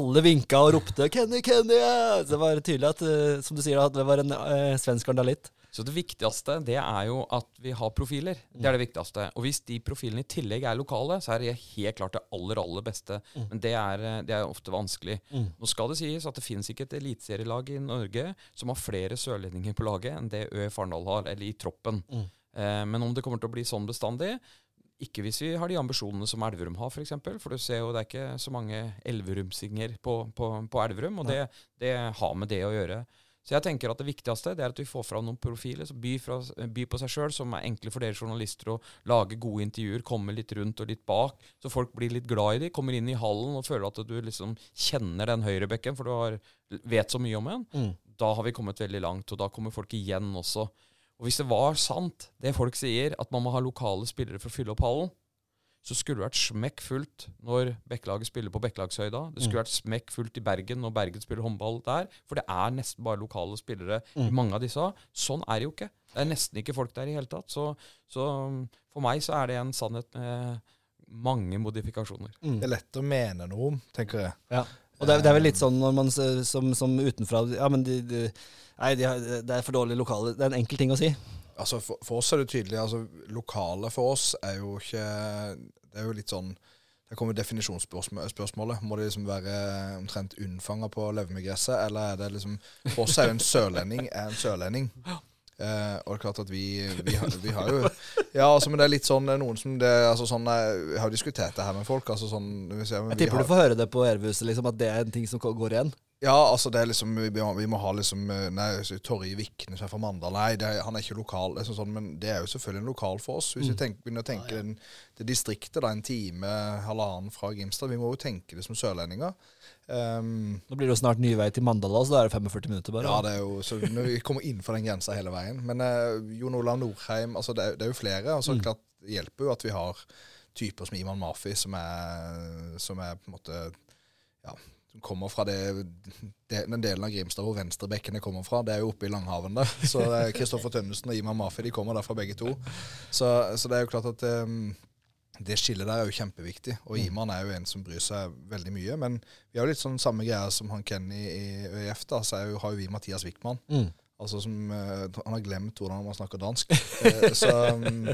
alle vinka og ropte 'Kenny, Kenny!' Så det var tydelig at, som du sier, at det var en eh, svensk andalitt. Så det viktigste det er jo at vi har profiler. Det er det viktigste. Og hvis de profilene i tillegg er lokale, så er det helt klart det aller, aller beste. Mm. Men det er, eh, det er ofte vanskelig. Mm. Nå skal det sies at det finnes ikke et eliteserielag i Norge som har flere sørlendinger på laget enn det Ø Farendal har, eller i troppen. Mm. Eh, men om det kommer til å bli sånn bestandig ikke hvis vi har de ambisjonene som Elverum har, f.eks. For, eksempel, for du ser jo det er ikke så mange elverumsinger på, på, på Elverum, og det, det har med det å gjøre. Så jeg tenker at det viktigste det er at vi får fram noen profiler som fra, byr på seg sjøl, som er enkle for dere journalister å lage gode intervjuer, komme litt rundt og litt bak, så folk blir litt glad i de, kommer inn i hallen og føler at du liksom kjenner den høyrebekken, for du har, vet så mye om en. Mm. Da har vi kommet veldig langt, og da kommer folk igjen også. Og hvis det var sant, det folk sier, at man må ha lokale spillere for å fylle opp hallen, så skulle det vært smekkfullt når Bekkelaget spiller på Bekkelagshøyda. Det skulle Mm. vært smekkfullt i Bergen når Bergen spiller håndball der. For det er nesten bare lokale spillere i Mm. mange av disse. Sånn er det jo ikke. Det er nesten ikke folk der i hele tatt. Så, så um, for meg så er det en sannhet med mange modifikasjoner. Mm. Det er lett å mene noe om, tenker jeg. Ja. Og det er, det er vel litt sånn når man som, som utenfra Ja, men de, de, nei, de har, det er for dårlige lokaler. Det er en enkel ting å si. Altså for, for oss er det tydelig altså Lokale for oss er jo ikke Det er jo litt sånn Der kommer definisjonsspørsmålet. Må det liksom være omtrent unnfanga på å leve med gresset, eller er det liksom For oss er jo en sørlending er en sørlending. Eh, og det er klart at vi, vi, har, vi har jo Ja, altså, men det er litt sånn noen som det, altså sånn, vi Jeg har jo diskutert det her med folk. altså sånn jeg, men Jeg vi tipper har- du får høre det på Ervehuset, liksom, at det er en ting som går igjen. Ja, altså det er liksom Vi vi må ha liksom eh, Nei, så Torje Vikne som er fra Mandal. Nei, det er, han er ikke lokal. Er sånn, men det er jo selvfølgelig en lokal for oss. Hvis vi tenker, begynner å tenke den, det distriktet, da, en time, halvannen fra Grimstad Vi må jo tenke det som sørlendinger. Um, Nå blir det jo snart ny vei til Mandala, så da er det 45 minutter bare. ja, det er jo så Vi kommer innenfor den grensa hele veien. Men uh, Jon Olav Norheim altså det, er- det er jo flere. og så Mm. klart hjelper jo at vi har typer som Iman Mafi, som er, som er på en måte Ja, som kommer fra det, det, den delen av Grimstad hvor venstrebekkene kommer fra. Det er jo oppe i Langhaven der. Så eh, Kristoffer Tønnesen og Iman Mafi de kommer derfra begge to. Så, så det er jo klart at um, det skillet der er jo kjempeviktig. Og Iman er jo en som bryr seg veldig mye. Men vi har jo litt sånn samme greia som han Kenny i ØIF. da, Så jo, har jo vi Mathias Wickman. Mm. Altså som, eh, Han har glemt hvordan man snakker dansk. Eh, så, um,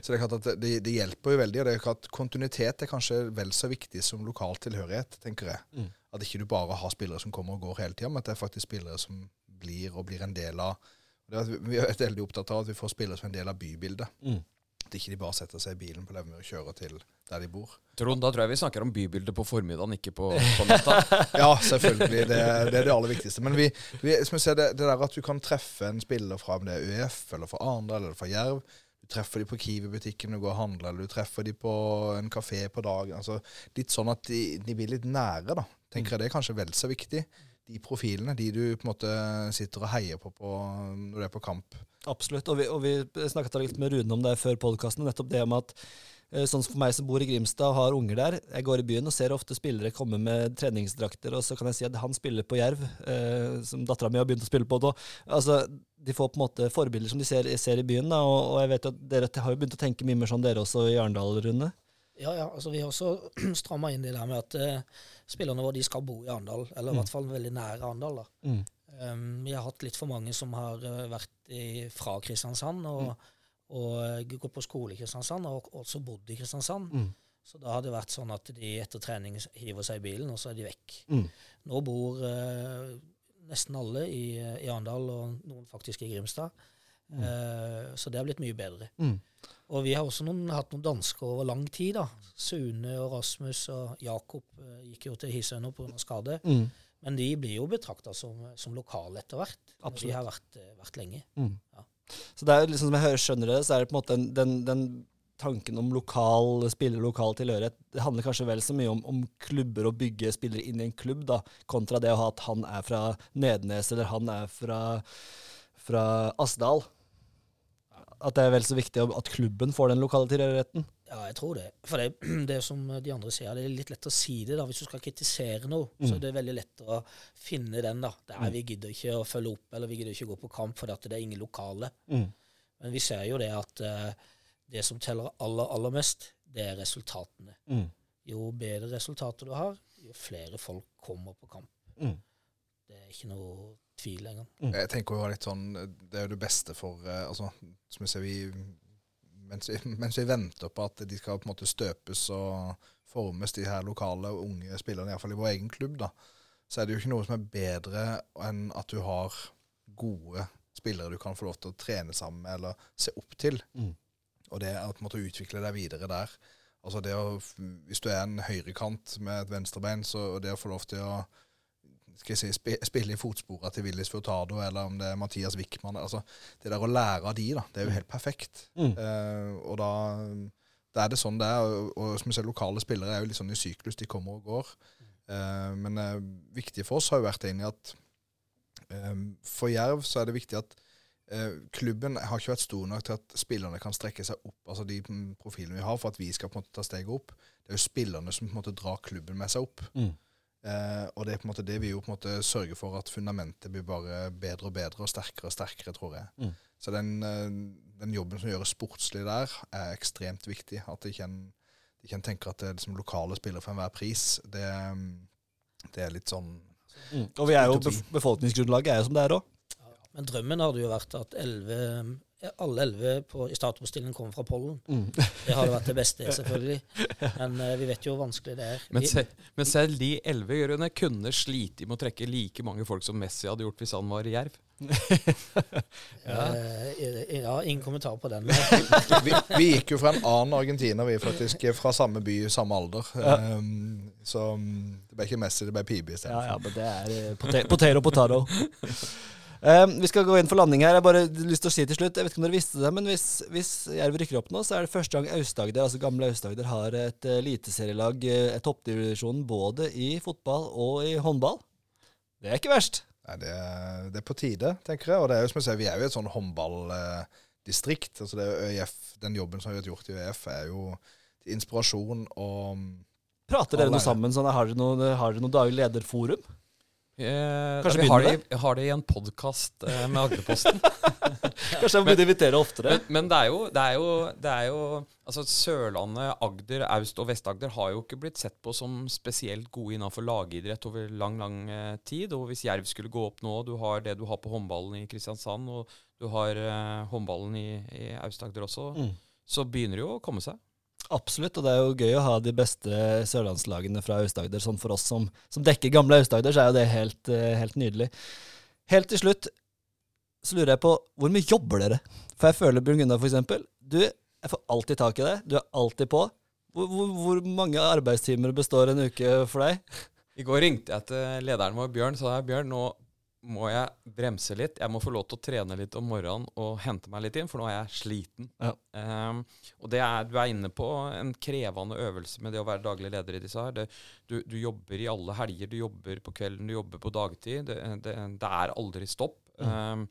så det er klart at det, det hjelper jo veldig. Og det er klart Kontinuitet er kanskje vel så viktig som lokal tilhørighet, tenker jeg. Mm. At ikke du bare har spillere som kommer og går hele tida, men at det er faktisk spillere som blir og blir en del av det at vi- er veldig opptatt av at vi får spillere som en del av bybildet. Mm. At ikke de bare setter seg i bilen på Levemyr og kjører til der de bor. Trond, da tror jeg vi snakker om bybildet på formiddagen, ikke på, på natta. Ja, selvfølgelig. Det, det er det aller viktigste. Men vi, vi, ser, det, det der at du kan treffe en spiller fra om det er UF, eller fra Arendal eller fra Jerv Du treffer de på Kiwi-butikken og går og handler, eller du treffer de på en kafé på dagen. altså Litt sånn at de, de blir litt nære, da. Tenker jeg Det er kanskje vel så viktig. De profilene, de du på en måte sitter og heier på, på når du er på kamp. Absolutt. Og vi, og vi snakket litt med Rune om det før podkasten. Nettopp det om at eh, Sånn som for meg som bor i Grimstad og har unger der. Jeg går i byen og ser ofte spillere komme med treningsdrakter, og så kan jeg si at han spiller på Jerv, eh, som dattera mi har begynt å spille på Da. Altså, de får på en måte forbilder som de ser, ser i byen, da, og, og jeg vet at dere har jo begynt å tenke mye mer sånn dere også i Arendal, Rune. Ja, ja, altså Vi har også stramma inn det der med at eh, spillerne våre de skal bo i Arendal, eller i hvert fall veldig nær Arendal. Mm. Um, vi har hatt litt for mange som har eh, vært i, fra Kristiansand og, og og gått på skole i Kristiansand, og også bodd i Kristiansand. Mm. Så da har det vært sånn at de etter trening hiver seg i bilen, og så er de vekk. Mm. Nå bor uh, nesten alle i, i Arendal, og noen faktisk i Grimstad. Eh, så det har blitt mye bedre. Mm. Og vi har også noen, hatt noen dansker over lang tid. da. Sune og Rasmus og Jakob uh, gikk jo til Hisøy nå pga. skade. Mm. Men de blir jo betrakta som, som lokale etter hvert. De har vært, eh, vært lenge. Mm. Ja. Så det er liksom, som jeg hører, skjønner det, så er det på en måte den, den, den tanken om lokal spiller, lokal tilhørighet. Det handler kanskje vel så mye om, om klubber og bygge spillere inn i en klubb, da, kontra det å ha at han er fra Nednes eller han er fra, fra Asdal. At det er vel så viktig at klubben får den lokale tilhørigheten. Ja, jeg tror det. For det, det som de andre sier, det er litt lett å si det. da. Hvis du skal kritisere noe, så er det veldig lett å finne den. da. Det er, Vi gidder ikke å følge opp, eller vi gidder ikke å gå på kamp fordi at det er ingen lokale. Mm. Men vi ser jo det at uh, det som teller aller, aller mest, det er resultatene. Mm. Jo bedre resultater du har, jo flere folk kommer på kamp. Mm. Det er ikke noe tvil engang. Jeg tenker jo litt sånn Det er jo det beste for eh, altså, Som jeg ser, vi mens, vi mens vi venter på at de skal på en måte støpes og formes, de her lokale unge spillerne, iallfall i vår egen klubb, da, så er det jo ikke noe som er bedre enn at du har gode spillere du kan få lov til å trene sammen med eller se opp til. Mm. Og det er å på en måte utvikle deg videre der. Altså det å, Hvis du er en høyrekant med et venstrebein, så det å få lov til å skal jeg si, sp spille i fotsporene til Willis Furtado, eller om det er Mathias Wickman altså, Det der å lære av de, da, det er jo helt perfekt. Mm. Uh, og da, da er det sånn det er. Og, og som jeg ser, lokale spillere er jo litt sånn i syklus, de kommer og går. Uh, men uh, viktig for oss har jo vært egentlig at for Jerv så er det viktig at klubben har ikke vært stor nok til at spillerne kan strekke seg opp, altså de mm, profilene vi har, for at vi skal på en måte ta steget opp. Det er jo spillerne som på en måte drar klubben med seg opp. Mm. Eh, og det er på en måte det vi jo på en måte sørger for at fundamentet blir bare bedre og bedre og sterkere og sterkere, tror jeg. Mm. Så den, eh, den jobben som gjøres sportslig der, er ekstremt viktig. At det ikke, en, ikke en tenker at det er liksom lokale spillere for enhver pris. Det, det er litt sånn Mm. Og vi er jo, befolkningsgrunnlaget er jo som det er òg. Men drømmen hadde jo vært at 11, alle elleve i startoppstillingen kommer fra pollen. Mm. Det hadde vært det beste, selvfølgelig. Men uh, vi vet jo hvor vanskelig det er. Men, se, men selv de elleve jurene kunne slite med å trekke like mange folk som Messi hadde gjort hvis han var i Jerv. Eh, ja, ingen kommentar på den. vi, vi gikk jo fra en annen Argentina, vi faktisk, fra samme by, samme alder. Um, så um, det ble ikke Messi, det ble Pibe Ja, istedenfor. ja, men det er uh, potet potet potato potato. Um, vi skal gå inn for landing her. Jeg har bare lyst til å si til slutt, jeg vet ikke om dere visste det, men hvis, hvis Jerv rykker opp nå, så er det første gang Aust-Agder, altså gamle Aust-Agder, har et eh, eliteserielag, uh, toppdivisjon, både i fotball og i håndball. Det er ikke verst. Nei, det, er- det er på tide, tenker jeg. Og det er jo som jeg sier, vi er jo et sånn håndballdistrikt. altså det er ØIF, Den jobben som har gjort i ØIF, er jo inspirasjon og Prater dere noe sammen? Sånn, har dere noe, har dere noe daglig lederforum? Eh, Kanskje vi har det, i- har det i en podkast eh, med Agderposten. Kanskje jeg burde invitere oftere? Men, men det er jo, det er jo, det er jo Altså Sørlandet, Agder, Aust- og Vest-Agder har jo ikke blitt sett på som spesielt gode innenfor lagidrett over lang, lang eh, tid. Og hvis Jerv skulle gå opp nå, du har det du har på håndballen i Kristiansand, og du har eh, håndballen i, i Aust-Agder også, Mm. så begynner det jo å komme seg. Absolutt, og det er jo gøy å ha de beste sørlandslagene fra Aust-Agder. Sånn for oss som, som dekker gamle Aust-Agder, så er jo det helt, eh, helt nydelig. Helt til slutt så lurer jeg på hvor mye jobber dere? For jeg føler Bjørn Gunnar, for eksempel. Du, jeg får alltid tak i deg. Du er alltid på. Hvor, hvor, hvor mange arbeidstimer består en uke for deg? I går ringte jeg til lederen vår, Bjørn, sa jeg Bjørn, nå må jeg bremse litt. Jeg må få lov til å trene litt om morgenen og hente meg litt inn, for nå er jeg sliten. Ja. Um, og det er, du er inne på en krevende øvelse med det å være daglig leder i disse her. Det, du, du jobber i alle helger, du jobber på kvelden, du jobber på dagtid. Det, det, det er aldri stopp. Ehm,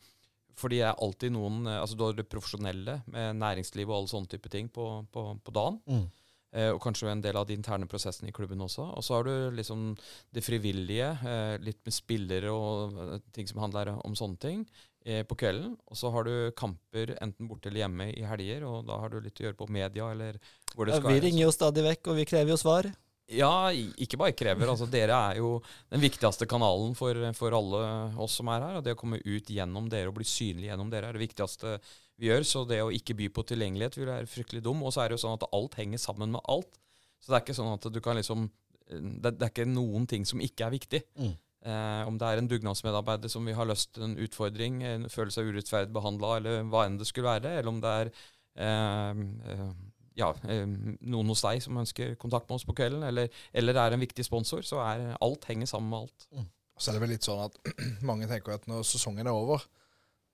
fordi det er alltid noen eh, Altså du har det profesjonelle med næringsliv og alle sånne type ting på, på, på dagen. Eh, og kanskje en del av de interne prosessene i klubben også. Og så har du liksom det frivillige, eh, litt med spillere og eh, ting som handler om sånne ting, eh, på kvelden. Og så har du kamper enten borte eller hjemme i helger, og da har du litt å gjøre på media eller hvor det Ja, vi ringer jo stadig vekk, og vi krever jo svar. Ja, ikke bare krever. altså Dere er jo den viktigste kanalen for, for alle oss som er her. og Det å komme ut gjennom dere og bli synlig gjennom dere er det viktigste vi gjør. Så det å ikke by på tilgjengelighet vil være fryktelig dum. Og så er det jo sånn at alt henger sammen med alt. Så det er ikke sånn at du kan liksom Det, det er ikke noen ting som ikke er viktig. Mm. Eh, om det er en dugnadsmedarbeider som vil ha løst en utfordring, en føle seg urettferdig behandla, eller hva enn det skulle være, eller om det er eh, eh, ja, noen hos deg som ønsker kontakt med oss på kvelden, eller, eller er en viktig sponsor, så er alt henger sammen med alt. Så er det vel litt sånn at mange tenker at når sesongen er over,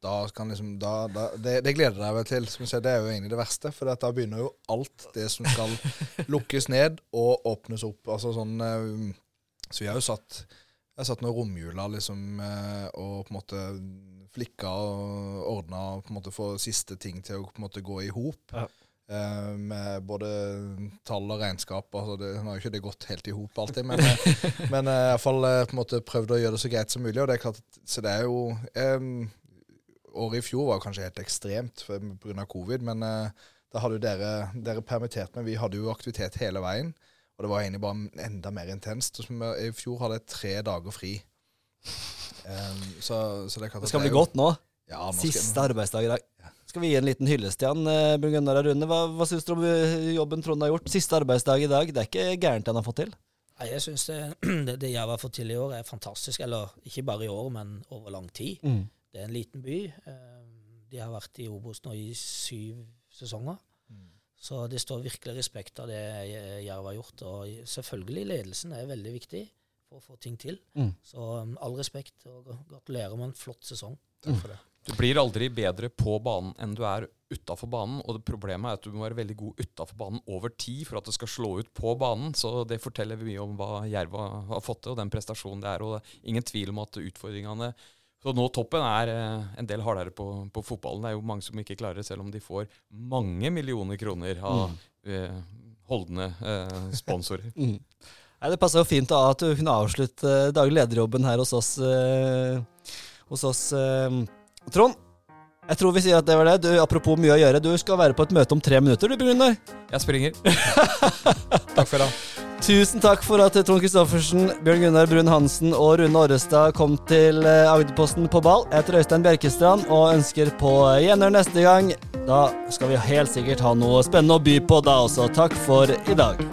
da kan liksom, da, da, det, det gleder jeg meg til. Sier, det er jo egentlig det verste, for da begynner jo alt det som skal lukkes ned og åpnes opp. Altså sånn Så vi har jo satt jeg satt noen romjula liksom, eh, og på en måte flikka og ordna og på en måte få siste ting til å på en måte gå i hop. Ja. Eh, med både tall og regnskap. Altså det, nå har jo ikke det gått helt i hop alltid, men, eh, men fall eh, på en måte prøvd å gjøre det så greit som mulig. og det er klart, Så det er jo um, Året i fjor var kanskje helt ekstremt pga. covid, men uh, da hadde jo dere, dere permittert meg. Vi hadde jo aktivitet hele veien, og det var egentlig bare enda mer intenst. I fjor hadde jeg tre dager fri. Um, så, så det Det skal bli jo- godt nå. Ja, nå Siste arbeidsdag i dag. Skal vi gi en liten hyllest til han, eh, Bjørn Gunnar og Rune? Hva, hva syns du om eh, jobben Trond har gjort? Siste arbeidsdag i dag. Det er ikke gærent han har fått til. Nei, jeg syns det, det, det Jerv har fått til i år, er fantastisk. Eller ikke bare i år, men over lang tid. Det er en liten by. Eh, De har vært i Obos nå i syv sesonger. Mm. Så det står virkelig respekt av det Jerv har gjort. Og selvfølgelig, ledelsen er veldig viktig for å få ting til. Mm. Så um, all respekt, og gratulerer med en flott sesong. Takk for det. Du blir aldri bedre på banen enn du er utafor banen. Og det problemet er at du må være veldig god utafor banen over tid for at det skal slå ut på banen. Så det forteller mye om hva Jerv har fått til, og den prestasjonen det er. Og det er ingen tvil om at utfordringene Så nå toppen er eh, en del hardere på, på fotballen. Det er jo mange som ikke klarer det, selv om de får mange millioner kroner av mm. holdende eh, sponsorer. Mm. Nei, Det passer jo fint da, at du kunne avslutte eh, daglig lederjobben her hos oss. eh, hos oss eh. Trond, Jeg tror vi sier at det var det. Du, apropos mye å gjøre, du skal være på et møte om tre minutter, du, Gunnar. Jeg springer. Takk for i dag. Tusen takk for at Trond Christoffersen, Bjørn Gunnar Brun Hansen og Rune Orrestad kom til eh, Agderposten på ball. Jeg heter Øystein Bjerkestrand og ønsker på gjenhør neste gang. Da skal vi helt sikkert ha noe spennende å by på da også. Takk for i dag.